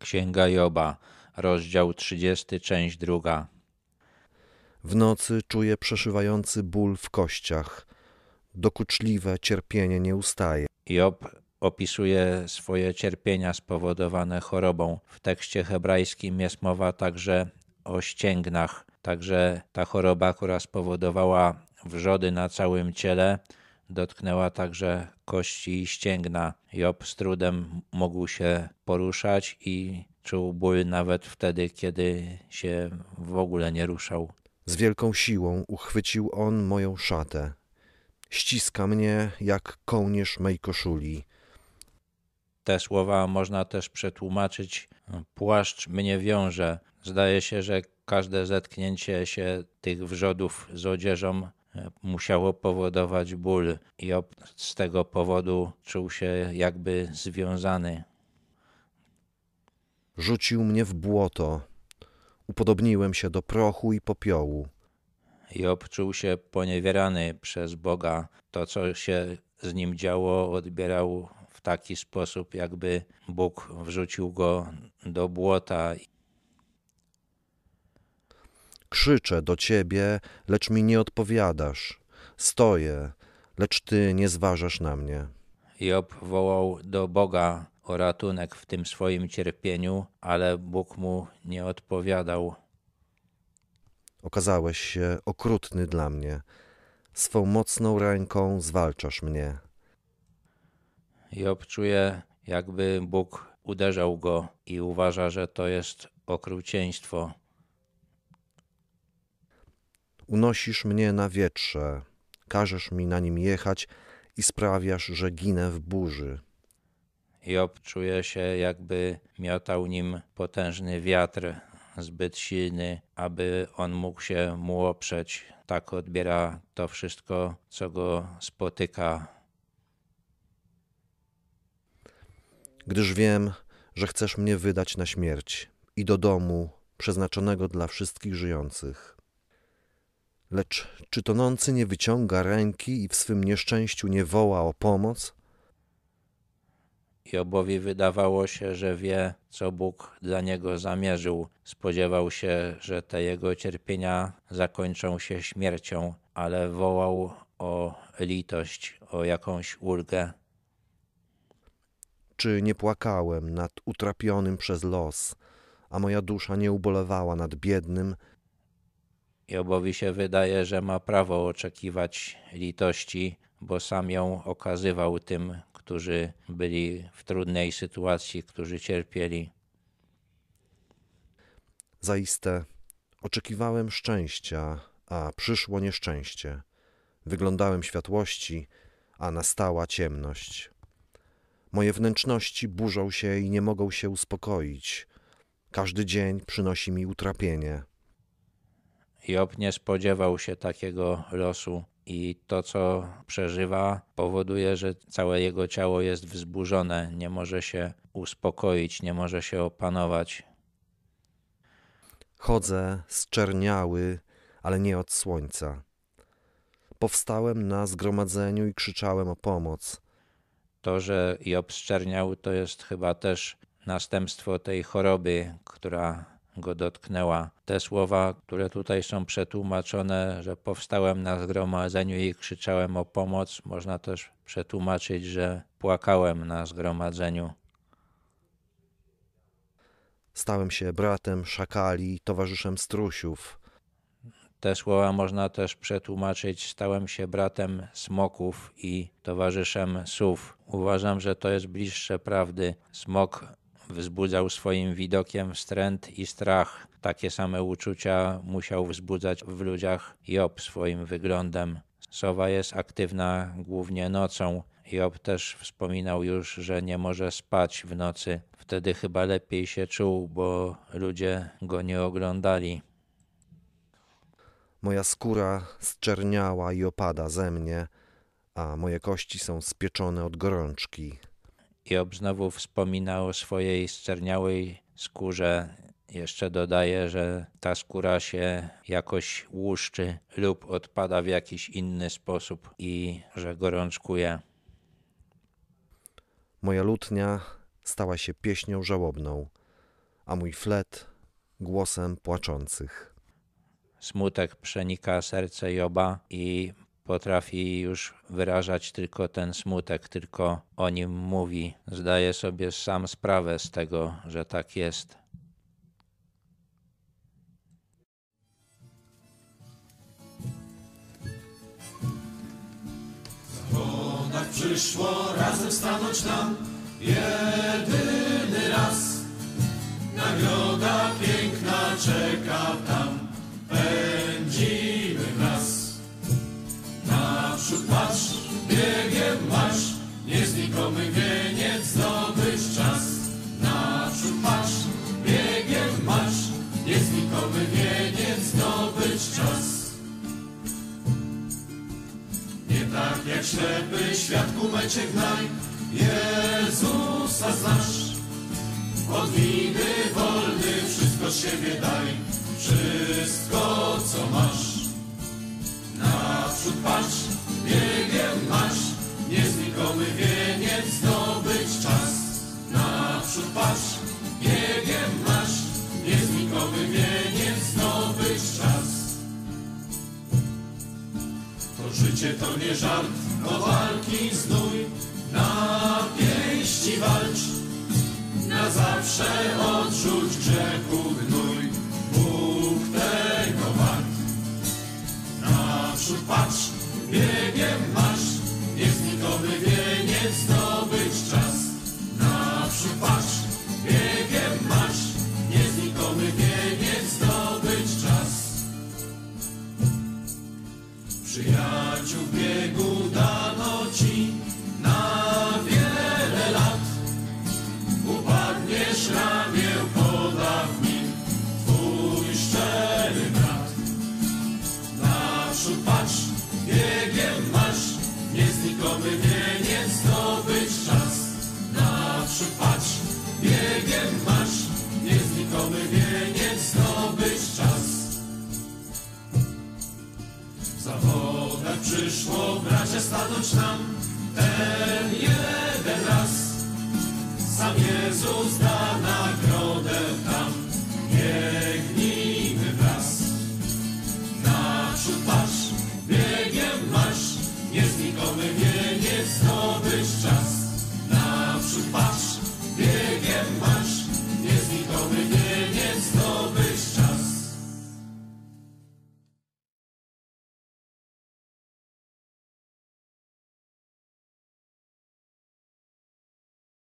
Księga Joba, rozdział 30, część druga. W nocy czuję przeszywający ból w kościach. Dokuczliwe cierpienie nie ustaje. Job opisuje swoje cierpienia spowodowane chorobą. W tekście hebrajskim jest mowa także o ścięgnach. Także ta choroba, która spowodowała wrzody na całym ciele, dotknęła także kości i ścięgna. Job z trudem mógł się poruszać i czuł ból nawet wtedy, kiedy się w ogóle nie ruszał. Z wielką siłą uchwycił on moją szatę. Ściska mnie jak kołnierz mej koszuli. Te słowa można też przetłumaczyć płaszcz mnie wiąże. Zdaje się, że każde zetknięcie się tych wrzodów z odzieżą musiało powodować ból. Job z tego powodu czuł się jakby związany. Rzucił mnie w błoto. Upodobniłem się do prochu i popiołu. Job czuł się poniewierany przez Boga. To, co się z nim działo, odbierał w taki sposób, jakby Bóg wrzucił go do błota. Krzyczę do ciebie, lecz mi nie odpowiadasz. Stoję, lecz ty nie zważasz na mnie. Job wołał do Boga o ratunek w tym swoim cierpieniu, ale Bóg mu nie odpowiadał. Okazałeś się okrutny dla mnie. Swą mocną ręką zwalczasz mnie. Job czuje, jakby Bóg uderzał go i uważa, że to jest okrucieństwo. Unosisz mnie na wietrze, każesz mi na nim jechać i sprawiasz, że ginę w burzy. Job czuje się, jakby miotał nim potężny wiatr, zbyt silny, aby on mógł się mu oprzeć. Tak odbiera to wszystko, co go spotyka. Gdyż wiem, że chcesz mnie wydać na śmierć i do domu przeznaczonego dla wszystkich żyjących. Lecz czy tonący nie wyciąga ręki i w swym nieszczęściu nie woła o pomoc? Jobowi wydawało się, że wie, co Bóg dla niego zamierzył. Spodziewał się, że te jego cierpienia zakończą się śmiercią, ale wołał o litość, o jakąś ulgę. Czy nie płakałem nad utrapionym przez los, a moja dusza nie ubolewała nad biednym? Jobowi się wydaje, że ma prawo oczekiwać litości, bo sam ją okazywał tym, którzy byli w trudnej sytuacji, którzy cierpieli. Zaiste oczekiwałem szczęścia, a przyszło nieszczęście. Wyglądałem światłości, a nastała ciemność. Moje wnętrzności burzą się i nie mogą się uspokoić. Każdy dzień przynosi mi utrapienie. Job nie spodziewał się takiego losu i to, co przeżywa, powoduje, że całe jego ciało jest wzburzone, nie może się uspokoić, nie może się opanować. Chodzę zczerniały, ale nie od słońca. Powstałem na zgromadzeniu i krzyczałem o pomoc. To, że Job zczerniał, to jest chyba też następstwo tej choroby, która go dotknęła. Te słowa, które tutaj są przetłumaczone, że powstałem na zgromadzeniu i krzyczałem o pomoc, można też przetłumaczyć, że płakałem na zgromadzeniu. Stałem się bratem szakali, towarzyszem strusiów. Te słowa można też przetłumaczyć: Stałem się bratem smoków i towarzyszem sów. Uważam, że to jest bliższe prawdy. Smok wzbudzał swoim widokiem wstręt i strach. Takie same uczucia musiał wzbudzać w ludziach Job swoim wyglądem. Sowa jest aktywna głównie nocą. Job też wspominał już, że nie może spać w nocy. Wtedy chyba lepiej się czuł, bo ludzie go nie oglądali. Moja skóra zczerniała i opada ze mnie, a moje kości są spieczone od gorączki. Job znowu wspomina o swojej zczerniałej skórze. Jeszcze dodaje, że ta skóra się jakoś łuszczy lub odpada w jakiś inny sposób i że gorączkuje. Moja lutnia stała się pieśnią żałobną. a mój flet głosem płaczących. Smutek przenika serce Joba i potrafi już wyrażać tylko ten smutek, tylko o nim mówi. Zdaje sobie sam sprawę z tego, że tak jest. Tak przyszło razem stanąć nam jedyny mecie gnaj, Jezusa znasz. Od winy wolny wszystko z siebie daj, wszystko co masz. Naprzód patrz, biegiem masz, nieznikomy wieniec zdobyć czas. Naprzód patrz, życie to nie żart, to walki znój, na pięści walcz, stanąć nam ten jeden raz. Sam Jezus da nagrodę.